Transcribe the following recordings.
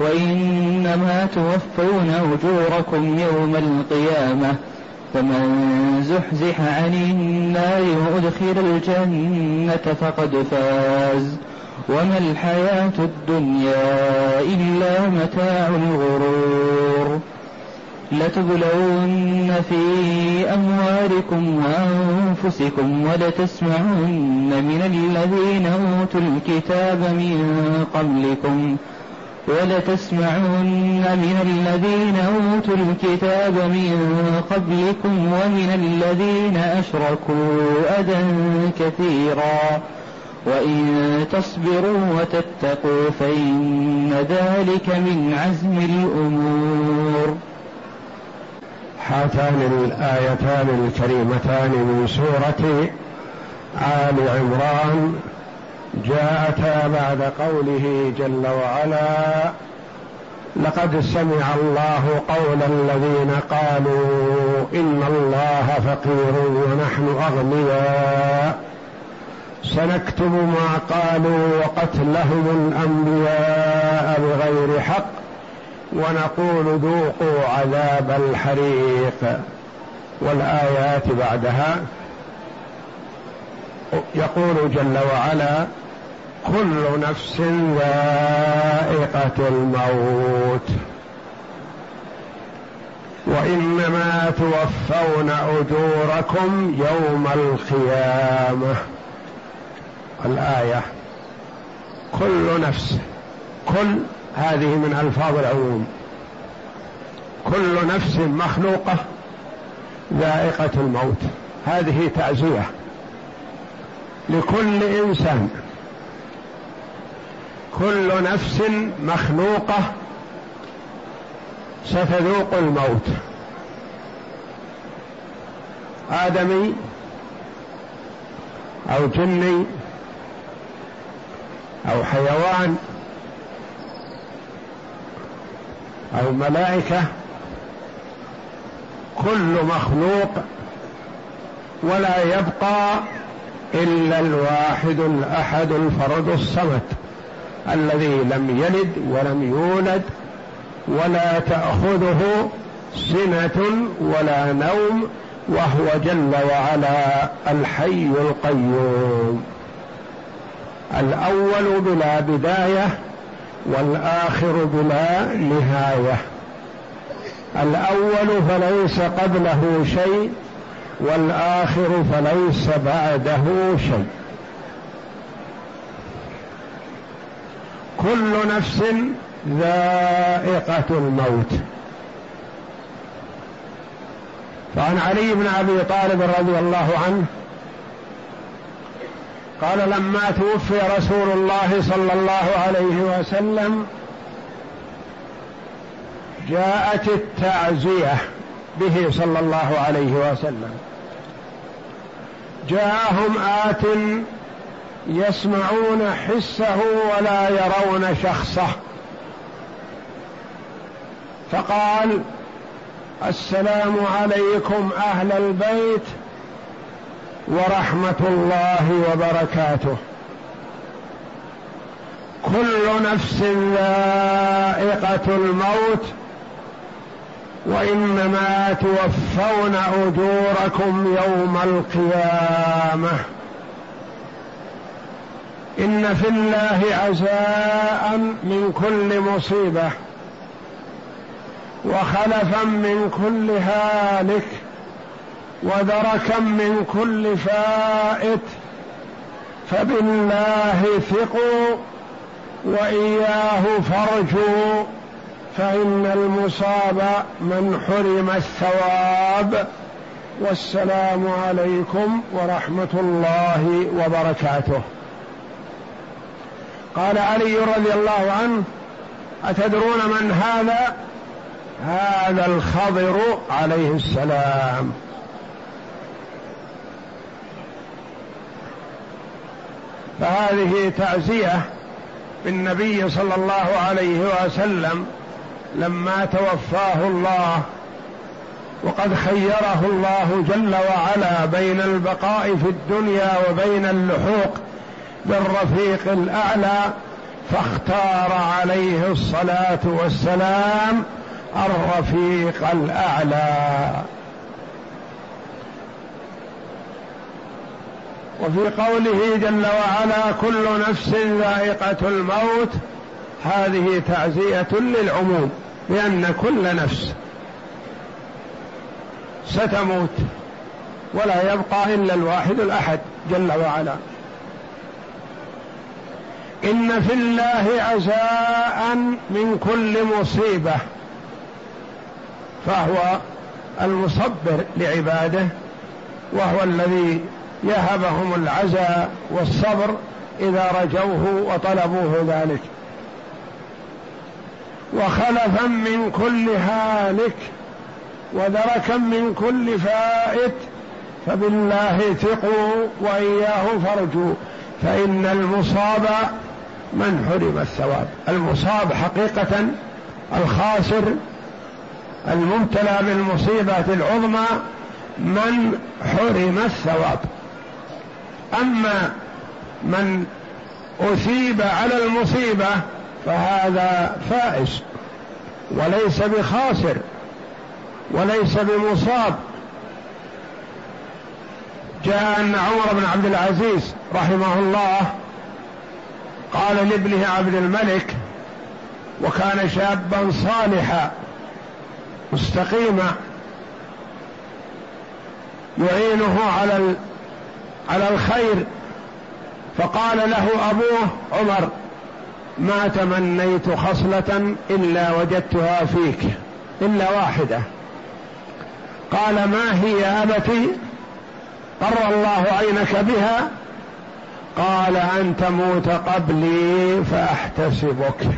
وإنما توفون أجوركم يوم القيامة فمن زحزح عن النار وأدخل الجنة فقد فاز وما الحياة الدنيا إلا متاع الغرور لتبلون في أموالكم وأنفسكم ولتسمعن من الذين أوتوا الكتاب من قبلكم ولتسمعن من الذين أوتوا الكتاب من قبلكم ومن الذين أشركوا أذى كثيرا وإن تصبروا وتتقوا فإن ذلك من عزم الأمور. هاتان الآيتان الكريمتان من سورة آل عمران جاءتا بعد قوله جل وعلا لقد سمع الله قول الذين قالوا إن الله فقير ونحن أغنياء سنكتب ما قالوا وقتلهم الأنبياء بغير حق ونقول ذوقوا عذاب الحريق. والآيات بعدها يقول جل وعلا كل نفس ذائقة الموت. وإنما توفون أجوركم يوم القيامة. الآية. كل نفس. كل هذه من ألفاظ العموم. كل نفس مخلوقة ذائقة الموت. هذه تعزية لكل إنسان. كل نفس مخلوقة ستذوق الموت. آدمي أو جني أو حيوان أو ملائكة كل مخلوق ولا يبقى إلا الواحد الأحد الفرد الصمد. الذي لم يلد ولم يولد ولا تأخذه سنة ولا نوم وهو جل وعلا الحي القيوم. الأول بلا بداية والآخر بلا نهاية. الأول فليس قبله شيء والآخر فليس بعده شيء. كل نفس ذائقة الموت. فعن علي بن أبي طالب رضي الله عنه قال لما توفي رسول الله صلى الله عليه وسلم جاءت التعزية به صلى الله عليه وسلم. جاءهم آت يسمعون حسه ولا يرون شخصه. فقال السلام عليكم أهل البيت ورحمة الله وبركاته. كل نفس ذائقة الموت وإنما توفون أجوركم يوم القيامة. إن في الله عزاء من كل مصيبة وخلفا من كل هالك ودركا من كل فائت فبالله ثقوا وإياه فارجوا فإن المصاب من حرم الثواب والسلام عليكم ورحمة الله وبركاته قال علي رضي الله عنه أتدرون من هذا؟ هذا الخضر عليه السلام. فهذه تعزية بالنبي صلى الله عليه وسلم لما توفاه الله وقد خيره الله جل وعلا بين البقاء في الدنيا وبين اللحوق. بالرفيق الأعلى فاختار عليه الصلاة والسلام الرفيق الأعلى. وفي قوله جل وعلا كل نفس ذائقة الموت هذه تعزية للعموم لأن كل نفس ستموت ولا يبقى إلا الواحد الأحد جل وعلا. إن في الله عزاء من كل مصيبة فهو المصبر لعباده وهو الذي يهبهم العزاء والصبر إذا رجوه وطلبوه ذلك. وخلفا من كل هالك ودركا من كل فائت فبالله ثقوا وإياه فرجوا فإن المصاب من حرم الثواب؟ المصاب حقيقة الخاسر المبتلى بالمصيبة العظمى من حرم الثواب. أما من أثيب على المصيبة فهذا فائز وليس بخاسر وليس بمصاب. جاء أن عمر بن عبد العزيز رحمه الله قال لابنه عبد الملك وكان شابا صالحا مستقيما يعينه على على الخير. فقال له أبوه عمر ما تمنيت خصلة إلا وجدتها فيك إلا واحدة. قال ما هي أبتي؟ قر الله عينك بها قال ان تموت قبلي فأحتسبك.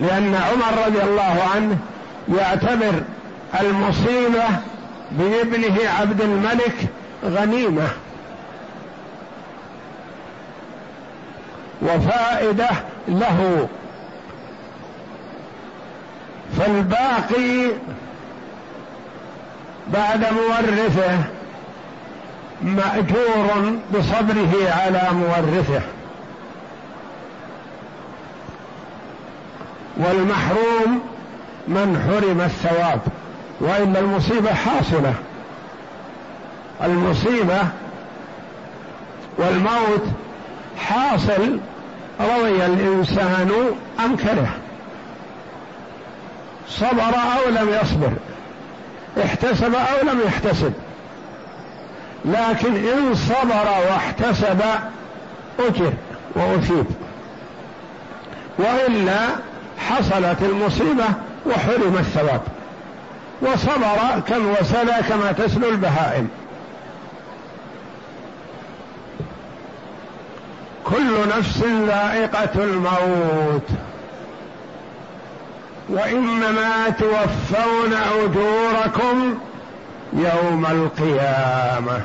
لأن عمر رضي الله عنه يعتبر المصيبة بابنه عبد الملك غنيمة. وفائدة له. فالباقي بعد مورثه مأجور بصبره على مورثه. والمحروم من حرم الثواب والا المصيبة حاصلة. المصيبة والموت حاصل رضي الإنسان ام كره صبر أو لم يصبر. احتسب أو لم يحتسب. لكن إن صبر واحتسب أجر وأثيب. وإلا حصلت المصيبة وحرم الثواب. وصبر كم وسلى كما تسلو البهائم. كل نفس ذائقة الموت. وإنما توفون أجوركم يوم القيامة.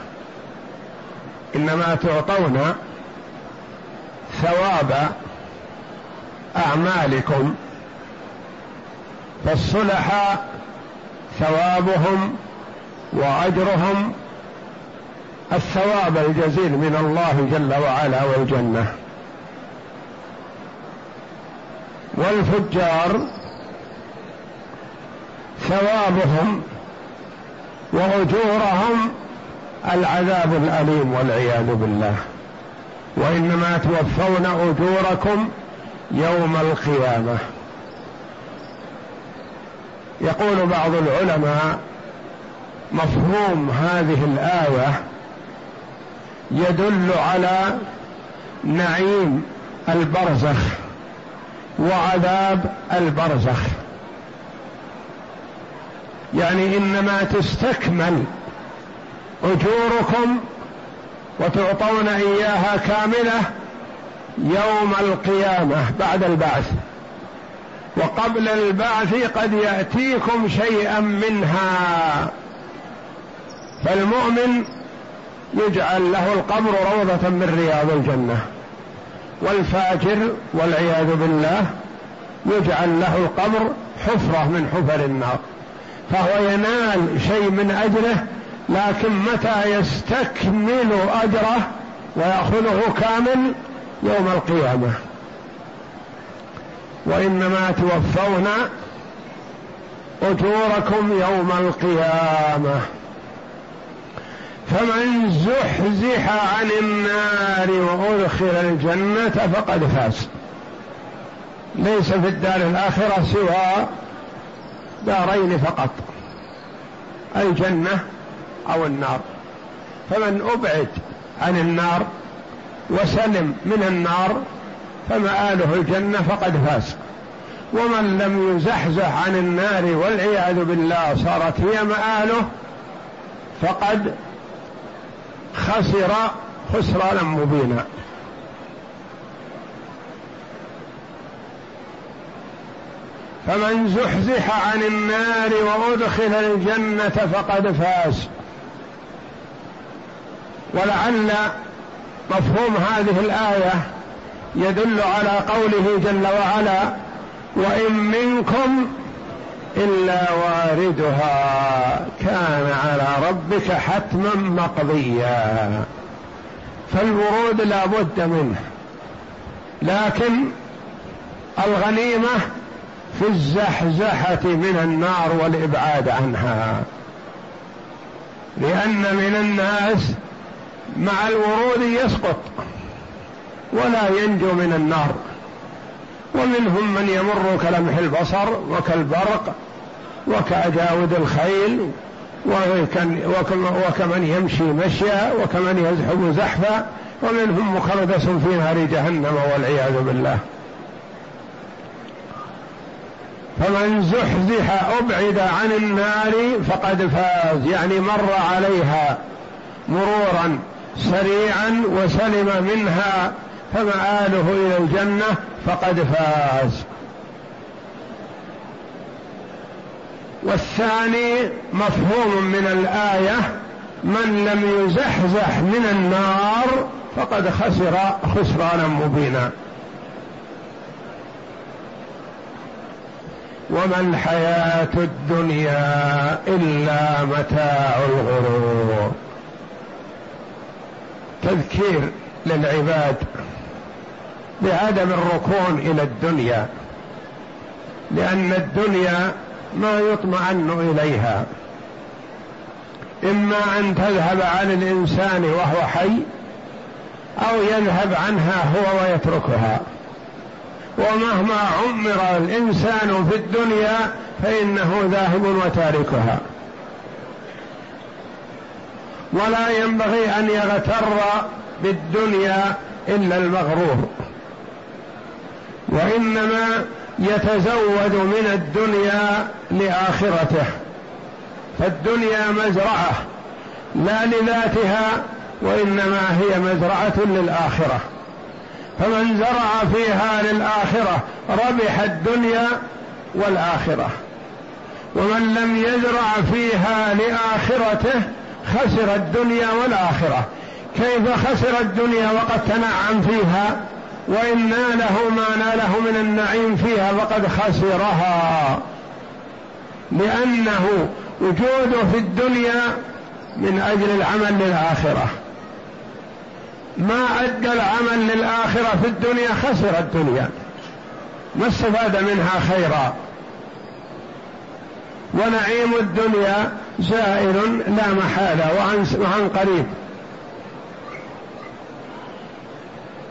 إنما تعطون ثواب أعمالكم فالصلحاء ثوابهم وأجرهم الثواب الجزيل من الله جل وعلا والجنة. والفجار ثوابهم وأجورهم العذاب الأليم والعياذ بالله. وإنما توفون أجوركم يوم القيامة. يقول بعض العلماء مفهوم هذه الآية يدل على نعيم البرزخ وعذاب البرزخ. يعني إنما تستكمل أجوركم وتعطون إياها كاملة يوم القيامة بعد البعث. وقبل البعث قد يأتيكم شيئا منها. فالمؤمن يجعل له القبر روضة من رياض الجنة والفاجر والعياذ بالله يجعل له القبر حفرة من حفر النار. فهو ينال شيء من أجره لكن متى يستكمل أجره ويأخذه كامل يوم القيامة. وإنما توفون أجوركم يوم القيامة. فمن زحزح عن النار وأدخل الجنة فقد فاز. ليس في الدار الآخرة سوى دارين فقط الجنه أو النار. فمن أبعد عن النار وسلم من النار فمآله الجنة فقد فاز. ومن لم يزحزح عن النار والعياذ بالله صارت هي مآله فقد خسر خسرانا مبينا. فمن زحزح عن النار وأدخل الجنة فقد فاز. ولعل مفهوم هذه الآية يدل على قوله جل وعلا وإن منكم إلا واردها كان على ربك حتما مقضيا. فالورود لا بد منه لكن الغنيمة في الزحزحة من النار والإبعاد عنها. لأن من الناس مع الورود يسقط ولا ينجو من النار. ومنهم من يمر كلمح البصر وكالبرق وكأجاود الخيل وكمن يمشي مشيا وكمن يزحف زحفا. ومنهم مخلدس في نار جهنم والعياذ بالله. فمن زحزح أبعد عن النار فقد فاز. يعني مر عليها مرورا سريعا وسلم منها فمآله إلى الجنة فقد فاز. والثاني مفهوم من الآية من لم يزحزح من النار فقد خسر خسرانا مبينا. وما الحياة الدنيا إلا متاع الغرور. تذكير للعباد بعدم الركون إلى الدنيا لأن الدنيا ما يطمئن إليها. إما أن تذهب عن الإنسان وهو حي أو يذهب عنها هو ويتركها. ومهما عمر الإنسان في الدنيا فإنه ذاهب وتاركها. ولا ينبغي أن يغتر بالدنيا إلا المغرور. وإنما يتزود من الدنيا لآخرته. فالدنيا مزرعة لا لذاتها وإنما هي مزرعة للآخرة. فمن زرع فيها للآخرة ربح الدنيا والآخرة. ومن لم يزرع فيها لآخرته خسر الدنيا والآخرة. كيف خسر الدنيا وقد تنعم فيها؟ وإن ناله ما ناله من النعيم فيها فقد خسرها. لأنه وجوده في الدنيا من أجل العمل للآخرة. ما أدى العمل للآخرة في الدنيا خسر الدنيا. ما استفاد منها خيرا. ونعيم الدنيا زائل لا محالة وعن, وعن قريب.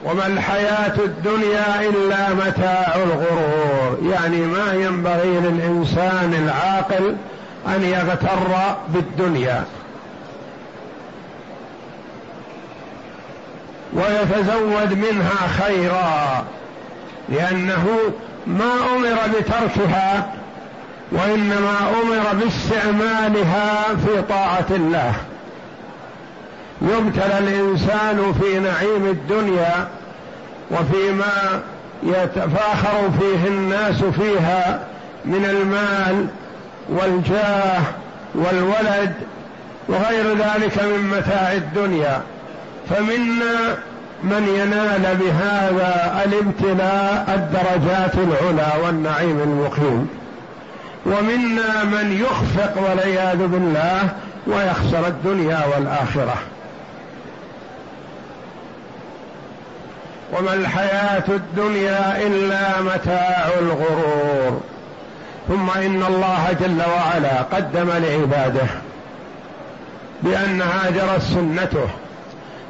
وما الحياة الدنيا إلا متاع الغرور. يعني ما ينبغي للإنسان العاقل أن يغتر بالدنيا. ويتزود منها خيرا لأنه ما أمر بتركها وإنما أمر باستعمالها في طاعة الله. يبتلى الإنسان في نعيم الدنيا وفيما يتفاخر فيه الناس فيها من المال والجاه والولد وغير ذلك من متاع الدنيا. فمنا من ينال بهذا الابتلاء الدرجات العلى والنعيم المقيم. ومنا من يخفق والعياذ بالله ويخسر الدنيا والآخرة. وما الحياة الدنيا إلا متاع الغرور. ثم إن الله جل وعلا قدم لعباده بانها جرت سنته.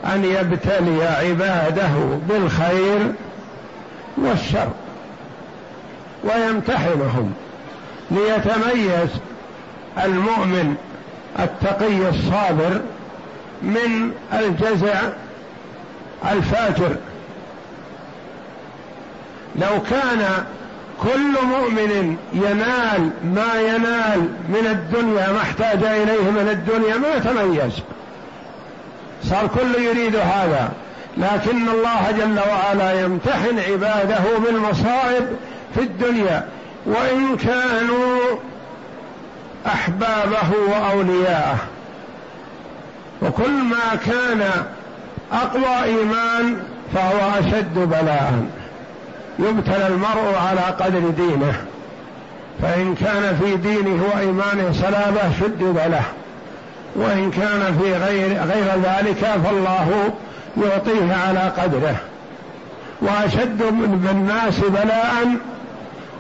أن يبتلي عباده بالخير والشر ويمتحنهم ليتميز المؤمن التقي الصابر من الجزع الفاجر. لو كان كل مؤمن ينال ما ينال من الدنيا ما احتاج إليه من الدنيا ما تميز صار كل يريد هذا. لكن الله جل وعلا يمتحن عباده بالمصائب في الدنيا. وإن كانوا أحبابه وأولياءه. وكل ما كان أقوى إيمان فهو أشد بلاء. يبتلى المرء على قدر دينه. فإن كان في دينه وإيمانه صلابه شدد له. وإن كان في غير غير ذلك فالله يعطيه على قدره. وأشد بالناس بلاء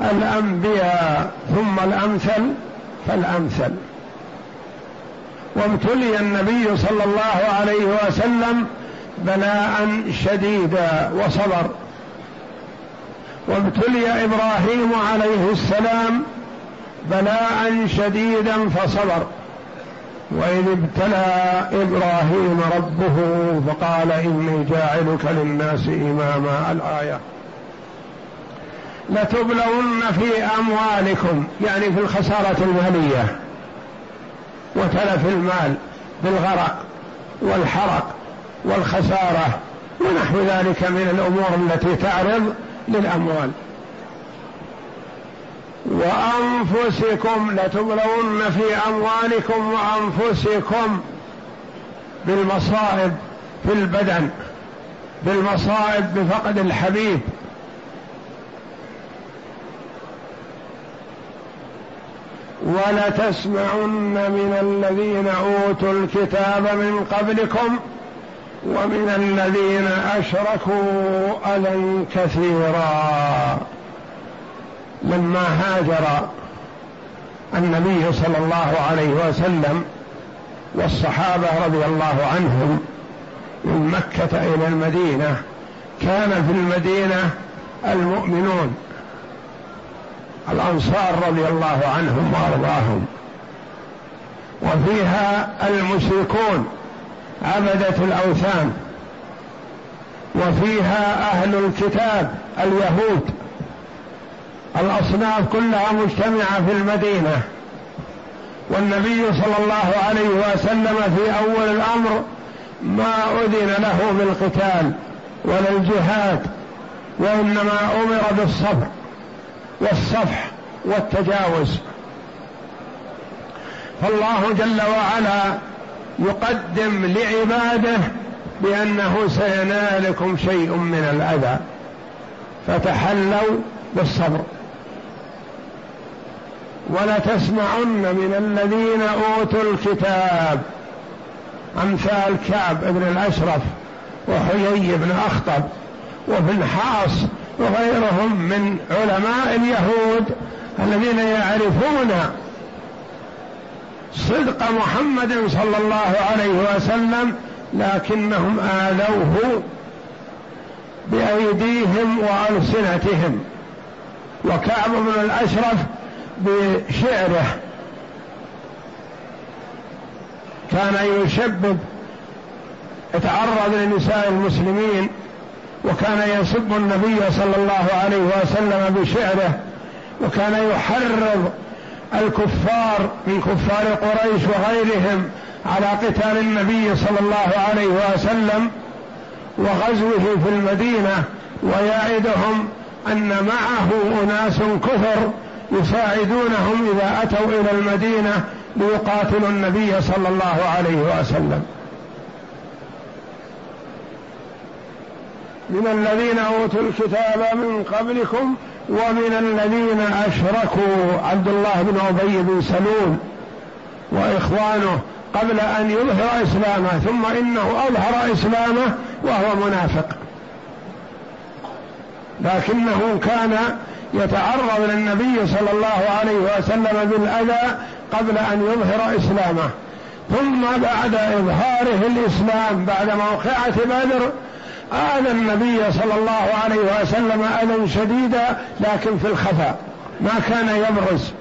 الأنبياء ثم الأمثل فالأمثل. وابتلي النبي صلى الله عليه وسلم بلاء شديدا وصبر. وابتلي إبراهيم عليه السلام بلاء شديدا فصبر. وإذ ابتلى إبراهيم ربه فقال إني جاعلك للناس إماما. الآية لتبلون في أموالكم يعني في الخسارة المالية وتلف المال بالغرق والحرق والخسارة ونحو ذلك من الأمور التي تعرض للأموال. وأنفسكم لتبلون في أموالكم وأنفسكم بالمصائب في البدن بالمصائب بفقد الحبيب. ولتسمعن من الذين أوتوا الكتاب من قبلكم ومن الذين أشركوا أذى كثيرا. لما هاجر النبي صلى الله عليه وسلم والصحابة رضي الله عنهم من مكة إلى المدينة كان في المدينة المؤمنون الأنصار رضي الله عنهم وأرضاهم. وفيها المشركون عبدة الأوثان. وفيها أهل الكتاب اليهود. الأصناف كلها مجتمعة في المدينة. والنبي صلى الله عليه وسلم في أول الأمر ما أذن له بالقتال ولا الجهاد وإنما أمر بالصبر والصفح والتجاوز. فالله جل وعلا يقدم لعباده بأنه سينالكم شيء من الأذى فتحلوا بالصبر. ولتسمعن من الذين أوتوا الكتاب. أمثال كعب بن الأشرف وحيي بن أخطب وابن حاص وغيرهم من علماء اليهود الذين يعرفون صدق محمد صلى الله عليه وسلم لكنهم آذوه بأيديهم وألسنتهم. وكعب بن الأشرف بشعره. كان يشبب يتعرض لنساء المسلمين وكان يسب النبي صلى الله عليه وسلم بشعره وكان يحرض الكفار من كفار قريش وغيرهم على قتال النبي صلى الله عليه وسلم وغزوه في المدينة ويعدهم أن معه أناس كثر يساعدونهم إذا أتوا إلى المدينة ليقاتلوا النبي صلى الله عليه وسلم. من الذين أوتوا الكتاب من قبلكم ومن الذين أشركوا عبد الله بن أبي بن سلول وإخوانه قبل أن يظهر إسلامه ثم إنه أظهر إسلامه وهو منافق. لكنه كان يتعرض للنبي صلى الله عليه وسلم بالأذى قبل أن يظهر إسلامه. ثم بعد إظهاره الإسلام بعد موقعة بدر آذى النبي صلى الله عليه وسلم أذى شديدا لكن في الخفاء. ما كان يبرز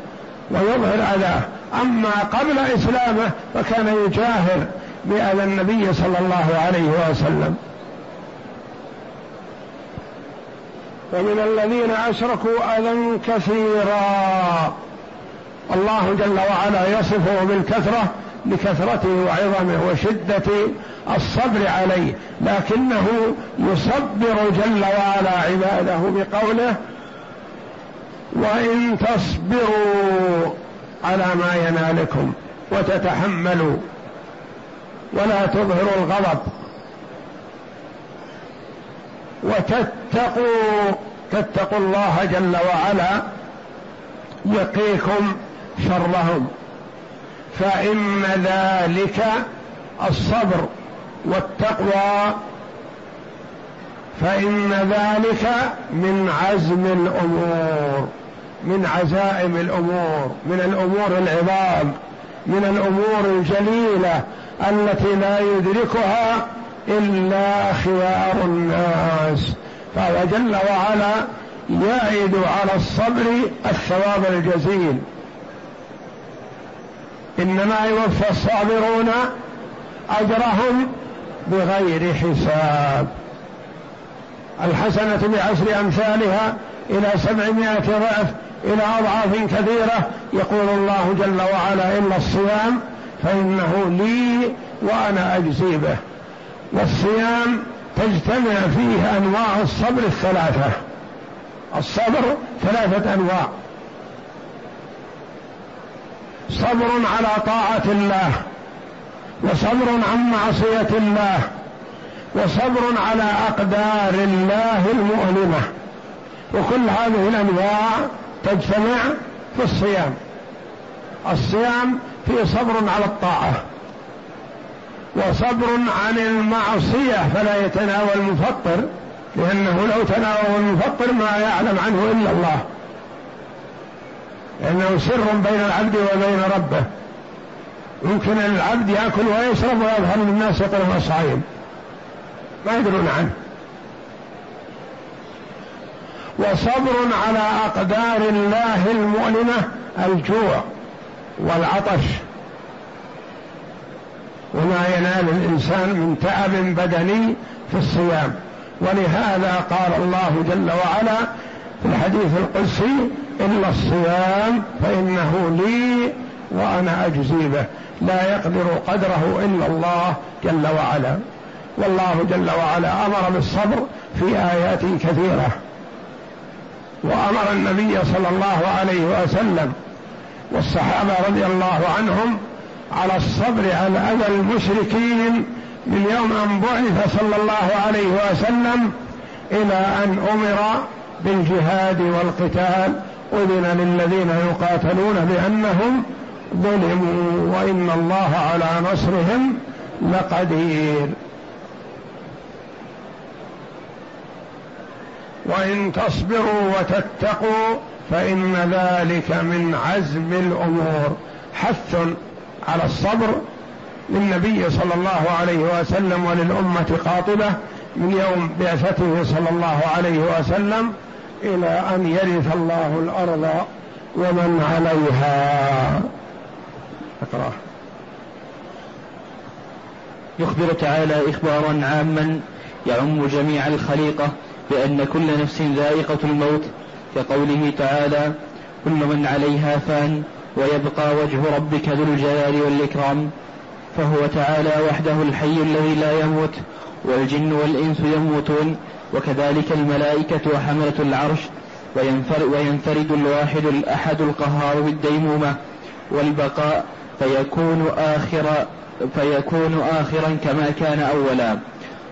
ويظهر أذاه. أما قبل إسلامه فكان يجاهر بأذى النبي صلى الله عليه وسلم. ومن الذين أشركوا أذى كثيرا. الله جل وعلا يصفه بالكثرة لكثرته وعظمه وشدة الصبر عليه لكنه يصبر جل وعلا عباده بقوله وإن تصبروا على ما ينالكم وتتحملوا ولا تظهروا الغضب وتتقوا تتقوا الله جل وعلا يقيكم شرهم. فإن ذلك الصبر والتقوى. فإن ذلك من عزم الأمور من عزائم الأمور من الأمور العظام من الأمور الجليلة التي لا يدركها إلا خيار الناس. فهو جل وعلا يعد على الصبر الثواب الجزيل. إنما يوفى الصابرون أجرهم بغير حساب. الحسنة بعشر أمثالها إلى سبعمائة ضعف إلى أضعاف كثيرة. يقول الله جل وعلا إلا الصيام فإنه لي وأنا أجزي به. والصيام تجتمع فيه أنواع الصبر الثلاثة. الصبر ثلاثة أنواع. صبر على طاعة الله وصبر عن معصية الله وصبر على أقدار الله المؤلمة وكل هذه الأنواع تجتمع في الصيام. الصيام فيه صبر على الطاعة. وصبر عن المعصية فلا يتناول المفطر لأنه لو تناول المفطر ما يعلم عنه إلا الله. لأنه سر بين العبد وبين ربه. يمكن العبد يأكل ويشرب ويظهر للناس يقول صائم ما يدرون عنه. وصبر على أقدار الله المؤلمة الجوع والعطش. وما ينال الإنسان من تعب بدني في الصيام. ولهذا قال الله جل وعلا في الحديث القدسي إلا الصيام فإنه لي وأنا أجزي به. لا يقدر قدره إلا الله جل وعلا. والله جل وعلا أمر بالصبر في آيات كثيرة. وأمر النبي صلى الله عليه وسلم والصحابة رضي الله عنهم على الصبر على أذى المشركين من يوم أن بعث صلى الله عليه وسلم إلى أن أمر بالجهاد والقتال. أذن للذين يقاتلون بأنهم ظلموا وإن الله على نصرهم لقدير. وإن تصبروا وتتقوا فإن ذلك من عزم الأمور. حث على الصبر للنبي صلى الله عليه وسلم وللأمة قاطبة من يوم بعثته صلى الله عليه وسلم إلى أن يرث الله الأرض ومن عليها. أقرأ. يخبر تعالى إخبارا عاما يعم جميع الخليقة بأن كل نفس ذائقة الموت كقوله تعالى كل من عليها فان ويبقى وجه ربك ذو الجلال والإكرام فهو تعالى وحده الحي الذي لا يموت والجن والإنس يموتون وكذلك الملائكة وحملة العرش وينفرد, وينفرد الواحد الأحد القهار بالديمومة والبقاء فيكون آخر فيكون آخرا كما كان أولا.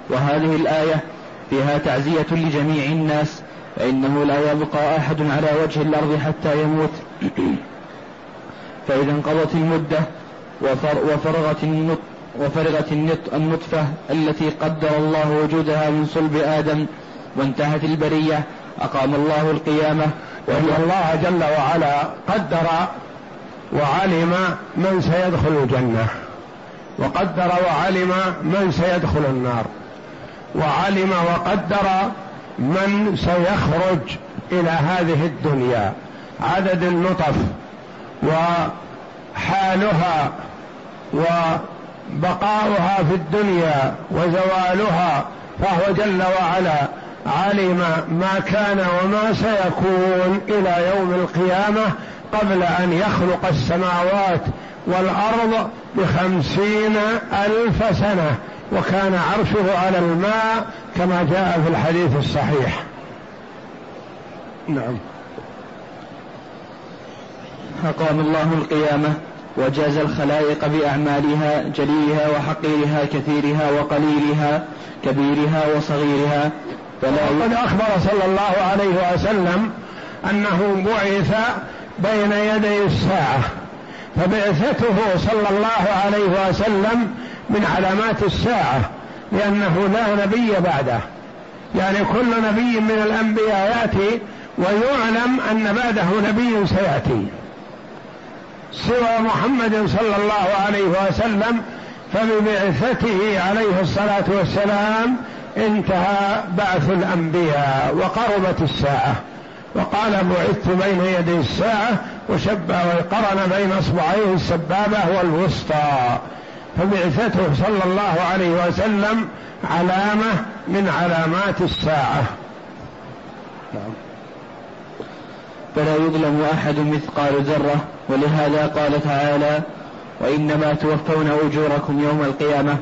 وهذه الآية فيها تعزية لجميع الناس فإنه لا يبقى أحد على وجه الأرض حتى يموت. فإذا انقضت المدة وفرغت وفرغت النطفة التي قدر الله وجودها من صلب آدم وانتهت البرية أقام الله القيامة. وأن الله جل وعلا قدر وعلم من سيدخل الجنة. وقدر وعلم من سيدخل النار. وعلم وقدر من سيخرج إلى هذه الدنيا. عدد النطف وحالها وبقاؤها في الدنيا وزوالها فهو جل وعلا علم ما كان وما سيكون إلى يوم القيامة قبل أن يخلق السماوات والأرض بخمسين ألف سنة وكان عرشه على الماء كما جاء في الحديث الصحيح. نعم. أقام الله القيامة وجاز الخلائق بأعمالها جليها وحقيرها كثيرها وقليلها كبيرها وصغيرها. وقد أخبر صلى الله عليه وسلم أنه بعث بين يدي الساعة فبعثته صلى الله عليه وسلم من علامات الساعة لأنه لا نبي بعده. يعني كل نبي من الأنبياء يأتي ويعلم أن بعده نبي سيأتي. سوى محمد صلى الله عليه وسلم فببعثته عليه الصلاة والسلام انتهى بعث الأنبياء وقربت الساعة. وقال بعثت بين يدي الساعة وشب وقرن بين أصبعيه السبابة والوسطى. فبعثته صلى الله عليه وسلم علامة من علامات الساعة. نعم. فلا يظلم أحد مثقال ذرة ولهذا قال تعالى وإنما توفون أجوركم يوم القيامة.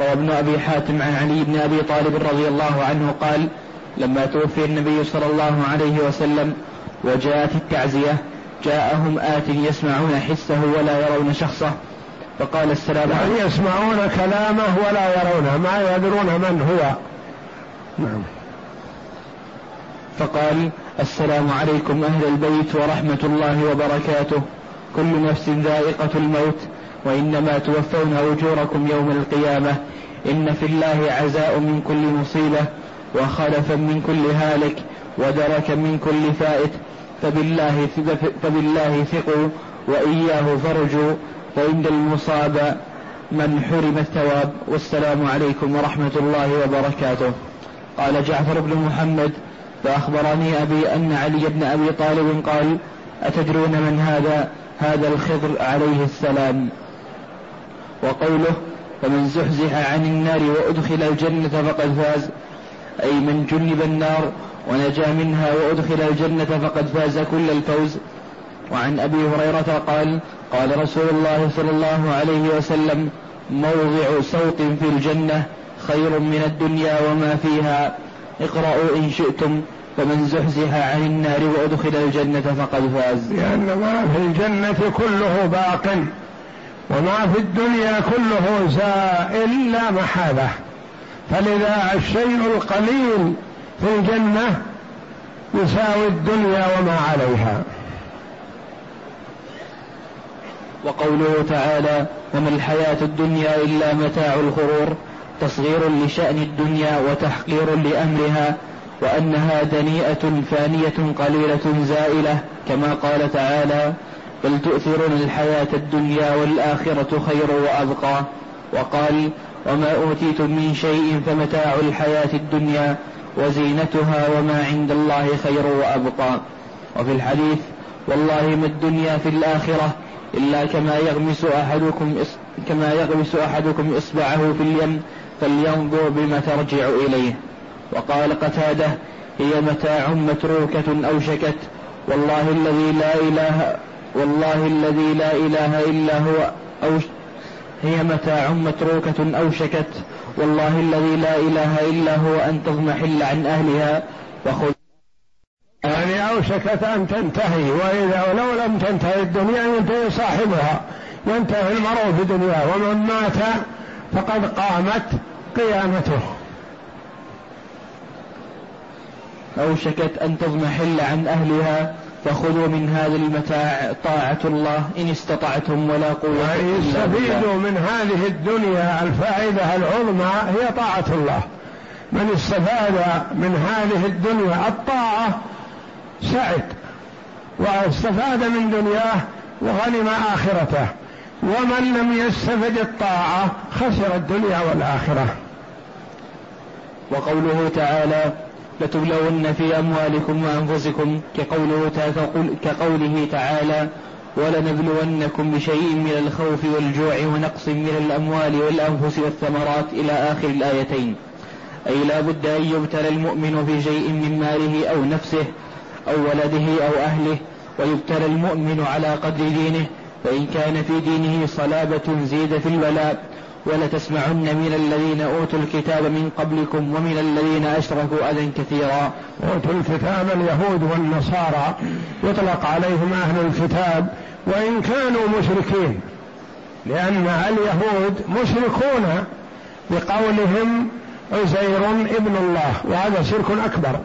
روى ابن أبي حاتم عن علي بن أبي طالب رضي الله عنه قال لما توفي النبي صلى الله عليه وسلم وجاءت التعزية جاءهم آت يسمعون حسه ولا يرون شخصه. فقال السلام يعني عليكم يسمعون كلامه ولا يرونه ما يدرون من هو. نعم. فقال السلام عليكم أهل البيت ورحمة الله وبركاته. كل نفس ذائقة الموت وإنما توفون أجوركم يوم القيامة. إن في الله عزاء من كل مصيبة وخلفا من كل هالك ودركا من كل فائت. فبالله فبالله ثقوا وإياه فرجوا فإن المصاب من حرم الثواب والسلام عليكم ورحمة الله وبركاته. قال جعفر بن محمد فأخبرني أبي أن علي بن أبي طالب قال أتدرون من هذا هذا الخضر عليه السلام. وقوله فمن زحزح عن النار وأدخل الجنة فقد فاز أي من جنب النار ونجا منها وأدخل الجنة فقد فاز كل الفوز. وعن أبي هريرة قال قال رسول الله صلى الله عليه وسلم موضع سوط في الجنة خير من الدنيا وما فيها. اقرأوا إن شئتم. فمن زحزح عن النار وأدخل الجنة فقد فاز. لأن ما في الجنة كله باق وما في الدنيا كله زائل لا محالة. فلذا الشيء القليل في الجنة يساوي الدنيا وما عليها. وقوله تعالى وما الحياة الدنيا إلا متاع الغرور تصغير لشأن الدنيا وتحقير لأمرها وأنها دنيئة فانية قليلة زائلة كما قال تعالى بل تؤثرون الحياة الدنيا والآخرة خير وأبقى. وقال وما أوتيتم من شيء فمتاع الحياة الدنيا وزينتها وما عند الله خير وأبقى. وفي الحديث والله ما الدنيا في الآخرة إلا كما يغمس أحدكم كما يغمس أحدكم إصبعه في اليم فلينظر بما ترجع إليه. وقال قتادة هي متاع متروكة أوشكت والله الذي لا إله والله الذي لا إله إلا هو أوش هي متاع متروكة أوشكت والله الذي لا إله إلا هو أن تضمحل عن أهلها وخذ. يعني أوشكت أن تنتهي وإذا ولو لم تنتهي الدنيا ينتهي صاحبها ينتهي المرء في دنياه ومن مات فقد قامت قيامته. أوشكت أن تضمحل عن أهلها فخذوا من هذا المتاع طاعة الله إن استطعتم ولا قوة يعني يستفيدوا من هذه الدنيا الفائدة العظمى هي طاعة الله. من استفاد من هذه الدنيا الطاعة سعد واستفاد من دنياه وغنم آخرته. ومن لم يستفد الطاعة خسر الدنيا والآخرة. وقوله تعالى لتبلون في أموالكم وأنفسكم كقوله, كقوله تعالى ولنبلونكم بشيء من الخوف والجوع ونقص من الأموال والأنفس والثمرات إلى آخر الآيتين. أي لا بد أن يبتلى المؤمن في شيء من ماله أو نفسه أو ولده أو أهله ويبتلى المؤمن على قدر دينه فإن كان في دينه صلابة زيد في البلاء ولتسمعن من الذين أوتوا الكتاب من قبلكم ومن الذين أشركوا أذى كثيرا. أوتوا الكتاب اليهود والنصارى يطلق عليهم أهل الكتاب وإن كانوا مشركين. لأن اليهود مشركون بقولهم عزير ابن الله وهذا شرك أكبر.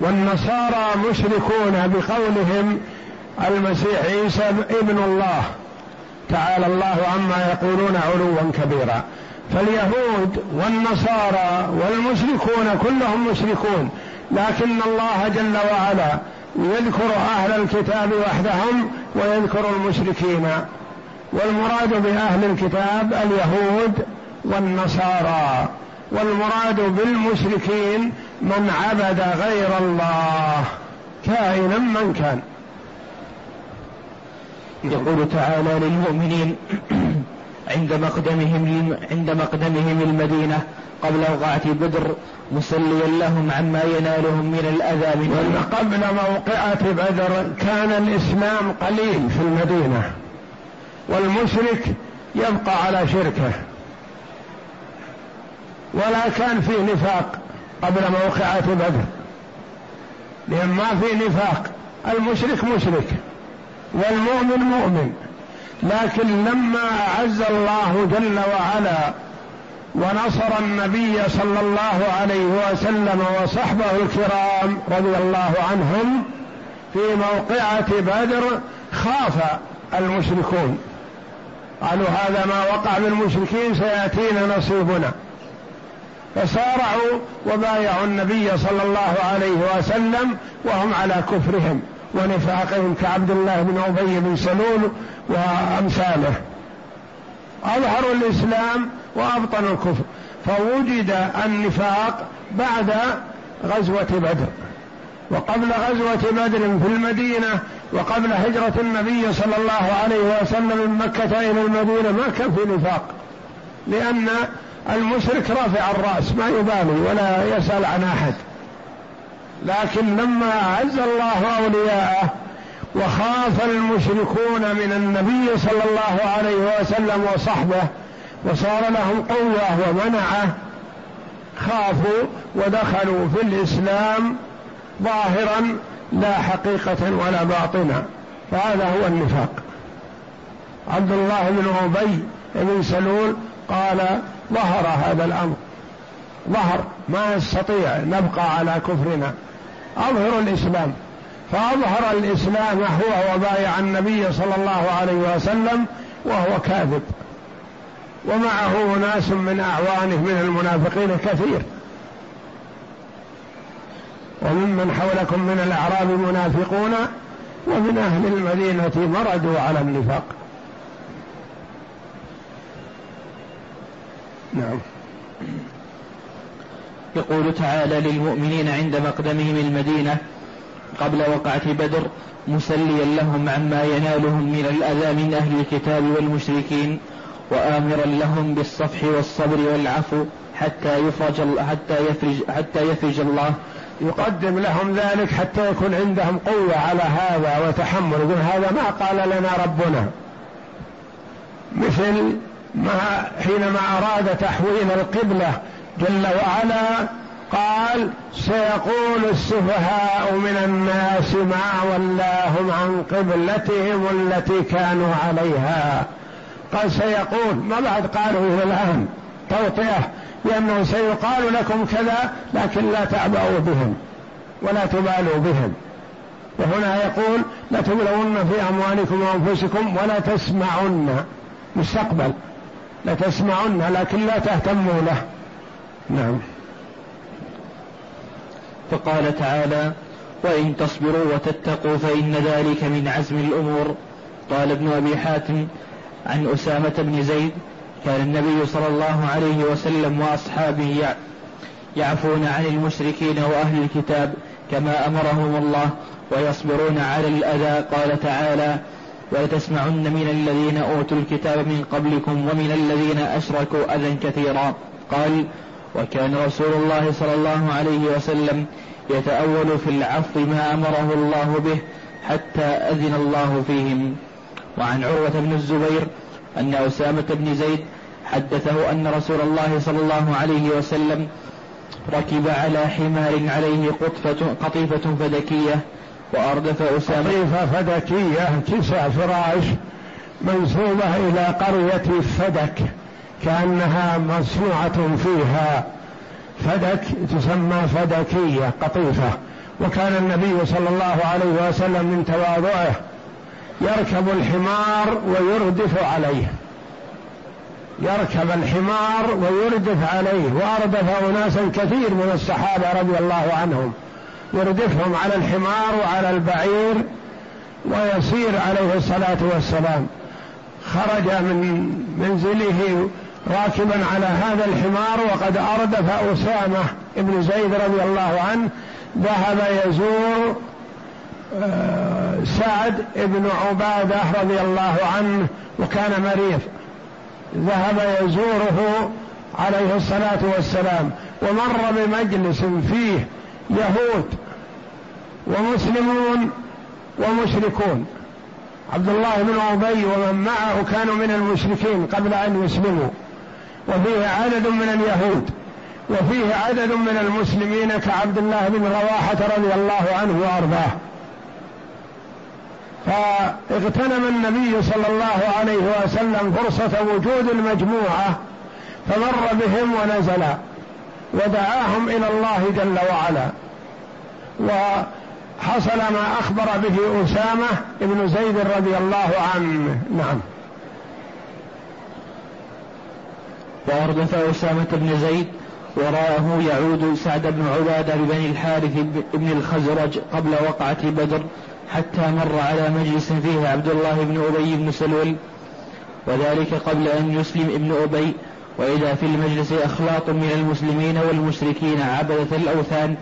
والنصارى مشركون بقولهم المسيح عيسى ابن الله. تعالى الله عما يقولون علوا كبيرا. فاليهود والنصارى والمشركون كلهم مشركون لكن الله جل وعلا يذكر أهل الكتاب وحدهم ويذكر المشركين. والمراد بأهل الكتاب اليهود والنصارى والمراد بالمشركين من عبد غير الله كائنا من كان. يقول تعالى للمؤمنين عند مقدمهم عند مقدمهم المدينة قبل وقعة بدر مسليا لهم عما ينالهم من الأذى من قبل موقعة بدر كان الإسلام قليل في المدينة والمشرك يبقى على شركه ولا كان في نفاق قبل موقعة بدر لأن ما في نفاق. المشرك مشرك. والمؤمن مؤمن لكن لما أعز الله جل وعلا ونصر النبي صلى الله عليه وسلم وصحبه الكرام رضي الله عنهم في موقعة بدر خاف المشركون. قالوا هذا ما وقع بالمشركين سيأتينا نصيبنا. فصارعوا وبايعوا النبي صلى الله عليه وسلم وهم على كفرهم. ونفاقهم كعبد الله بن أبي بن سلول وأمثاله. اظهروا الإسلام وابطنوا الكفر. فوجد النفاق بعد غزوة بدر. وقبل غزوة بدر في المدينة وقبل هجرة النبي صلى الله عليه وسلم من مكة إلى المدينة ما كان في نفاق. لأن المشرك رافع الرأس ما يبالي ولا يسأل عن أحد. لكن لما أعز الله أولياءه وخاف المشركون من النبي صلى الله عليه وسلم وصحبه وصار لهم قوة ومنعة خافوا ودخلوا في الإسلام ظاهرا لا حقيقة ولا باطنا. فهذا هو النفاق. عبد الله بن أبي بن سلول قال ظهر هذا الأمر ظهر ما نستطيع نبقى على كفرنا. أظهر الإسلام فأظهر الإسلام هو وبايع النبي صلى الله عليه وسلم وهو كاذب. ومعه ناس من أعوانه من المنافقين كثير. وممن حولكم من الأعراب منافقون ومن أهل المدينة مردوا على النفاق. نعم. يقول تعالى للمؤمنين عند مقدمهم المدينة قبل وقعة بدر مسليا لهم عما ينالهم من الأذى من أهل الكتاب والمشركين وآمرا لهم بالصفح والصبر والعفو حتى يفرج حتى يفرج حتى يفرج الله. يقدم لهم ذلك حتى يكون عندهم قوة على هذا وتحمل يقول هذا ما قال لنا ربنا. مثل ما حينما أراد تحويل القبلة جل وعلا قال سيقول السفهاء من الناس ما ولاهم عن قبلتهم التي كانوا عليها. قال سيقول ما بعد قالوا إلى الآن توطئة لأنه سيقال لكم كذا لكن لا تعبأوا بهم ولا تبالوا بهم. وهنا يقول لتبلون في أموالكم وأنفسكم ولا تسمعن. مستقبل. لتسمعن لكن لا تهتموا له. نعم. فقال تعالى وإن تصبروا وتتقوا فإن ذلك من عزم الأمور. قال ابن أبي حاتم عن أسامة بن زيد كان النبي صلى الله عليه وسلم وأصحابه يعفون عن المشركين وأهل الكتاب كما أمرهم الله ويصبرون على الأذى. قال تعالى ولتسمعن من الذين أوتوا الكتاب من قبلكم ومن الذين أشركوا أذى كثيرا. قال وكان رسول الله صلى الله عليه وسلم يتأول في العفو ما أمره الله به حتى أذن الله فيهم. وعن عروة بن الزبير أن أسامة بن زيد حدثه أن رسول الله صلى الله عليه وسلم ركب على حمار عليه قطفة قطيفة فدكية وأردف أسامة قطيفة فدكية كسى فراش منسوبة إلى قرية فدك كأنها مصنوعة فيها فدك تسمى فدكية قطيفة. وكان النبي صلى الله عليه وسلم من تواضعه يركب الحمار ويردف عليه. يركب الحمار ويردف عليه وأردف أناسا كثير من الصحابة رضي الله عنهم. يردفهم على الحمار وعلى البعير ويسير عليه الصلاة والسلام. خرج من منزله راكبا على هذا الحمار وقد اردف اسامه بن زيد رضي الله عنه ذهب يزور آه، سعد بن عبادة رضي الله عنه وكان مريض. ذهب يزوره عليه الصلاة والسلام ومر بمجلس فيه يهود ومسلمون ومشركون. عبد الله بن أبي ومن معه كانوا من المشركين قبل أن يسلموا. وفيه عدد من اليهود وفيه عدد من المسلمين كعبد الله بن رواحة رضي الله عنه وأرضاه. فاغتنم النبي صلى الله عليه وسلم فرصة وجود المجموعة فمر بهم ونزل ودعاهم إلى الله جل وعلا. وحصل ما أخبر به أسامة بن زيد رضي الله عنه. نعم. وأردف أسامة بن زيد وراءه يعود سعد بن عبادة ببني الحارث بن الخزرج قبل وقعة بدر حتى مر على مجلس فيه عبد الله بن أبي بن سلول. وذلك قبل أن يسلم ابن أبي. وإذا في المجلس أخلاط من المسلمين والمشركين عبدة الأوثان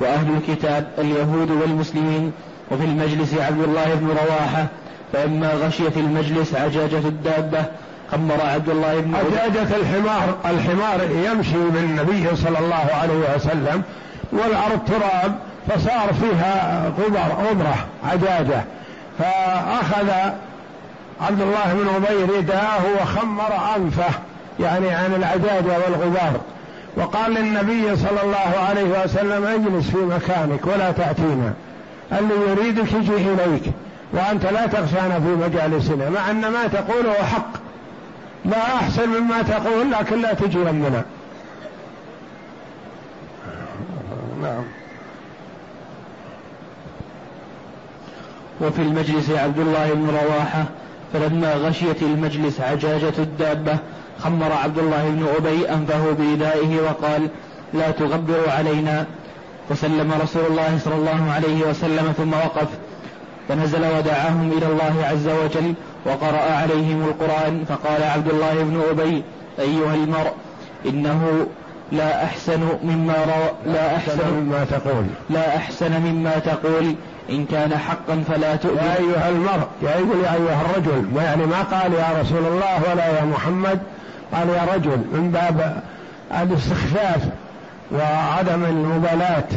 وأهل الكتاب اليهود والمسلمين. وفي المجلس عبد الله بن رواحة فلما غشيت المجلس عجاجة الدابة خمر عبد الله بن عجاجة الحمار الحمار يمشي بالنبي صلى الله عليه وسلم والأرض تراب فصار فيها غبر غبرة عجاجة. فأخذ عبد الله بن أبي رداءه وخمر أنفه يعني عن العجاجة والغبار. وقال للنبي صلى الله عليه وسلم اجلس في مكانك ولا تأتينا. اللي يريدك يجي إليك وأنت لا تغشانا في مجالسنا مع أن ما تقوله حق. لا أحسن مما تقول لكن لا تجي يمنا نعم. وفي المجلس عبد الله بن رواحة فلما غشيت المجلس عجاجة الدابة خمر عبد الله بن أبي أنفه بردائه وقال لا تغبروا علينا. فسلم رسول الله صلى الله عليه وسلم ثم وقف فنزل ودعاهم إلى الله عز وجل وقرأ عليهم القرآن فقال عبد الله بن أبي أيها المرء إنه لا أحسن مما رو لا أحسن مما تقول. لا أحسن مما تقول إن كان حقا فلا تؤذي يا أيها المرء يا يقول يا أيها الرجل يعني ما قال يا رسول الله ولا يا محمد قال يا رجل من باب الاستخفاف وعدم المبالاة.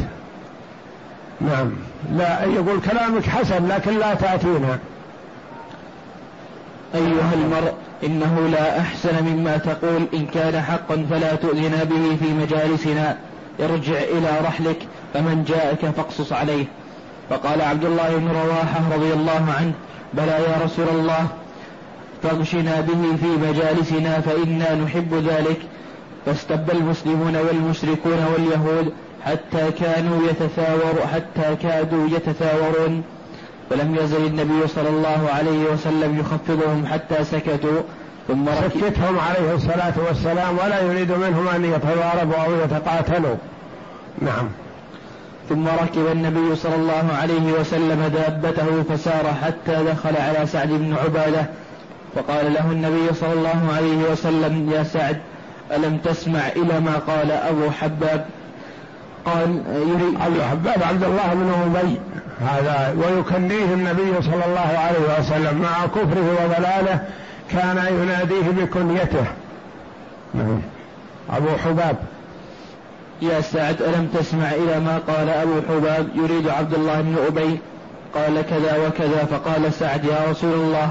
نعم. لا يقول كلامك حسن لكن لا تأتينا. أيها المرء إنه لا أحسن مما تقول إن كان حقا فلا تؤذنا به في مجالسنا. ارجع إلى رحلك فمن جاءك فاقصص عليه. فقال عبد الله بن رواحة رضي الله عنه بلى يا رسول الله فاغشنا به في مجالسنا فإنا نحب ذلك. فاستب المسلمون والمشركون واليهود حتى كانوا يتثاور حتى كادوا يتثاورون. فلم يزل النبي صلى الله عليه وسلم يخفضهم حتى سكتوا ثم سكتهم عليه الصلاة والسلام ولا يريد منهم أن يتضاربوا أو يتقاتلوا. نعم. ثم ركب النبي صلى الله عليه وسلم دابته فسار حتى دخل على سعد بن عبادة فقال له النبي صلى الله عليه وسلم يا سعد ألم تسمع إلى ما قال أبو حباب؟ قال يريد أبو حباب عبد الله بن أبي. هذا ويكنيه النبي صلى الله عليه وسلم مع كفره وضلاله كان يناديه بكنيته. نعم. أبو حباب. يا سعد ألم تسمع إلى ما قال أبو حباب؟ يريد عبد الله بن أبي. قال كذا وكذا فقال سعد يا رسول الله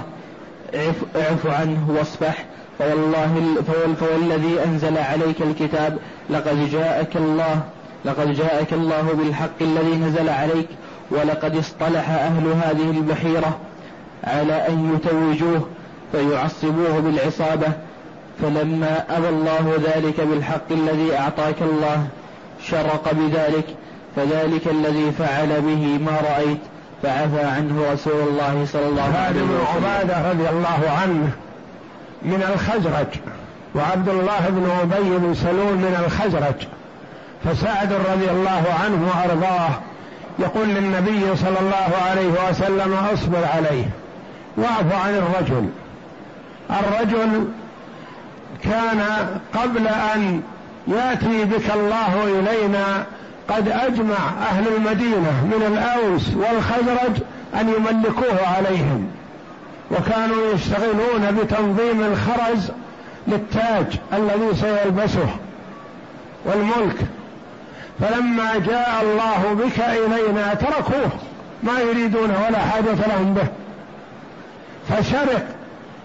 اعف عنه واصفح فوالله فوالذي أنزل عليك الكتاب لقد جاءك الله لقد جاءك الله بالحق الذي نزل عليك ولقد اصطلح أهل هذه البحيرة على أن يتوجوه فيعصبوه بالعصابة. فلما أبى الله ذلك بالحق الذي أعطاك الله شرق بذلك فذلك الذي فعل به ما رأيت فعفى عنه رسول الله صلى الله عليه وسلم. بن عبادة رضي الله عنه من الخزرج وعبد الله بن أبي بن سلول من الخزرج. فسعد رضي الله عنه وأرضاه يقول للنبي صلى الله عليه وسلم أصبر عليه واعف عن الرجل. الرجل كان قبل أن يأتي بك الله إلينا قد أجمع أهل المدينة من الأوس والخزرج أن يملكوه عليهم وكانوا يشتغلون بتنظيم الخرز للتاج الذي سيلبسه والملك فلما جاء الله بك إلينا تركوه ما يريدون ولا حاجة لهم به. فشرق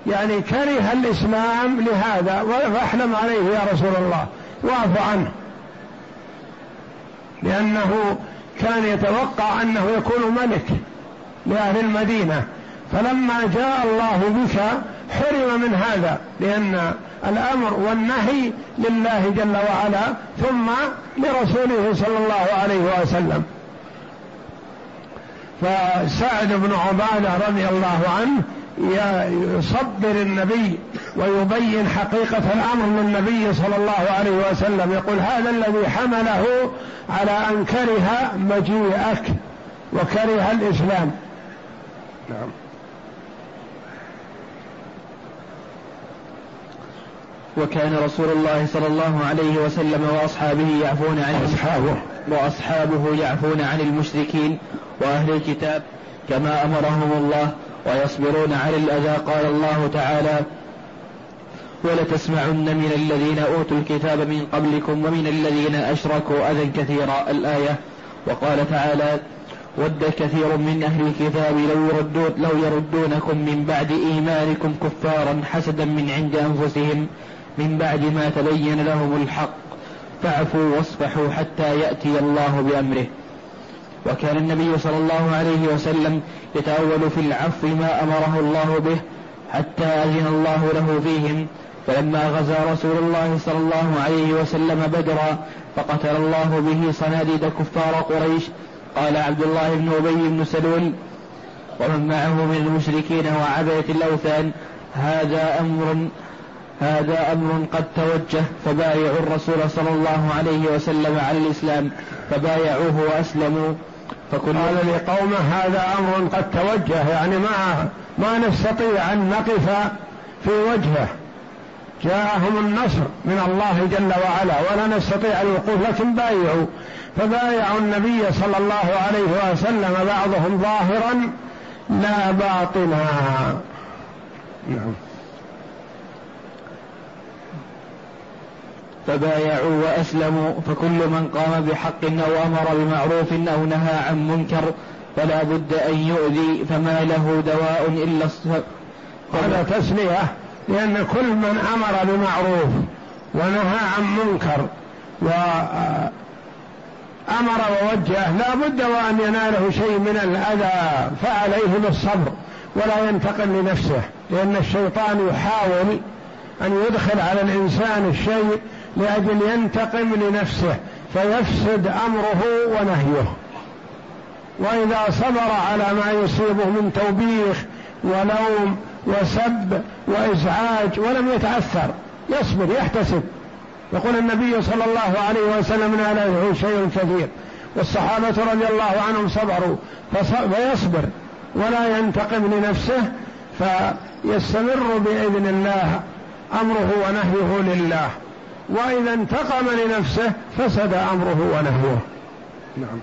يعني كره الإسلام لهذا فاحلم عليه يا رسول الله واعف عنه. لأنه كان يتوقع أنه يكون ملك لأهل المدينة. فلما جاء الله بك حرم من هذا لأن الأمر والنهي لله جل وعلا ثم لرسوله صلى الله عليه وسلم. فسعد بن عبادة رضي الله عنه يصبر النبي ويبين حقيقة الأمر للنبي صلى الله عليه وسلم. يقول هذا الذي حمله على أن كره مجيئك وكره الإسلام. نعم. وكان رسول الله صلى الله عليه وسلم وأصحابه يعفون عن أصحابه وأصحابه يعفون عن المشركين وأهل الكتاب كما أمرهم الله ويصبرون على الأذى قال الله تعالى ولتسمعن من الذين أوتوا الكتاب من قبلكم ومن الذين أشركوا أذى كثيرا. الآية. وقال تعالى ود كثير من أهل الكتاب لو, يردون لو يردونكم من بعد إيمانكم كفارا حسدا من عند أنفسهم من بعد ما تبين لهم الحق فاعفوا واصفحوا حتى يأتي الله بأمره. وكان النبي صلى الله عليه وسلم يتأول في العفو ما أمره الله به حتى أذن الله له فيهم. فلما غزا رسول الله صلى الله عليه وسلم بدرا فقتل الله به صناديد كفار قريش. قال عبد الله بن أبي بن سلول ومن معه من المشركين وعبدة الأوثان هذا أمر هذا أمر قد توجه فبايعوا الرسول صلى الله عليه وسلم على الإسلام فبايعوه وأسلموا. فكل قال لقومه هذا أمر قد توجه يعني ما ما نستطيع أن نقف في وجهه. جاءهم النصر من الله جل وعلا ولا نستطيع الوقوف لكن بايعوا. فبايعوا النبي صلى الله عليه وسلم بعضهم ظاهرا لا باطنا. نعم. فبايعوا وأسلموا فكل من قام بحق أو أمر بمعروف أو نهى عن منكر فلا بد أن يؤذي فما له دواء إلا هذا تسلية لأن كل من أمر بمعروف ونهى عن منكر وأمر ووجه لا بد وأن يناله شيء من الأذى فعليه بالصبر ولا ينتقم لنفسه لأن الشيطان يحاول أن يدخل على الإنسان الشيء لأجل ينتقم لنفسه فيفسد أمره ونهيه. وإذا صبر على ما يصيبه من توبيخ ولوم وسب وإزعاج ولم يتأثر يصبر يحتسب. يقول النبي صلى الله عليه وسلم ناله شيء كثير. والصحابة رضي الله عنهم صبروا فيصبر ولا ينتقم لنفسه فيستمر بإذن الله أمره ونهيه لله. وإذا انتقم لنفسه فسد أمره ونهيه نعم.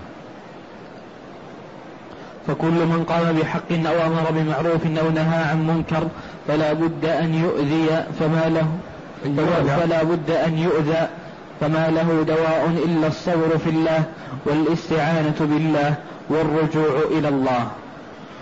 فكل من قام بحق أو أمر بمعروف أو نهى عن منكر فلا بد أن يؤذي فما له فلا بد أن يؤذى فما له دواء إلا الصبر في الله والاستعانة بالله والرجوع إلى الله.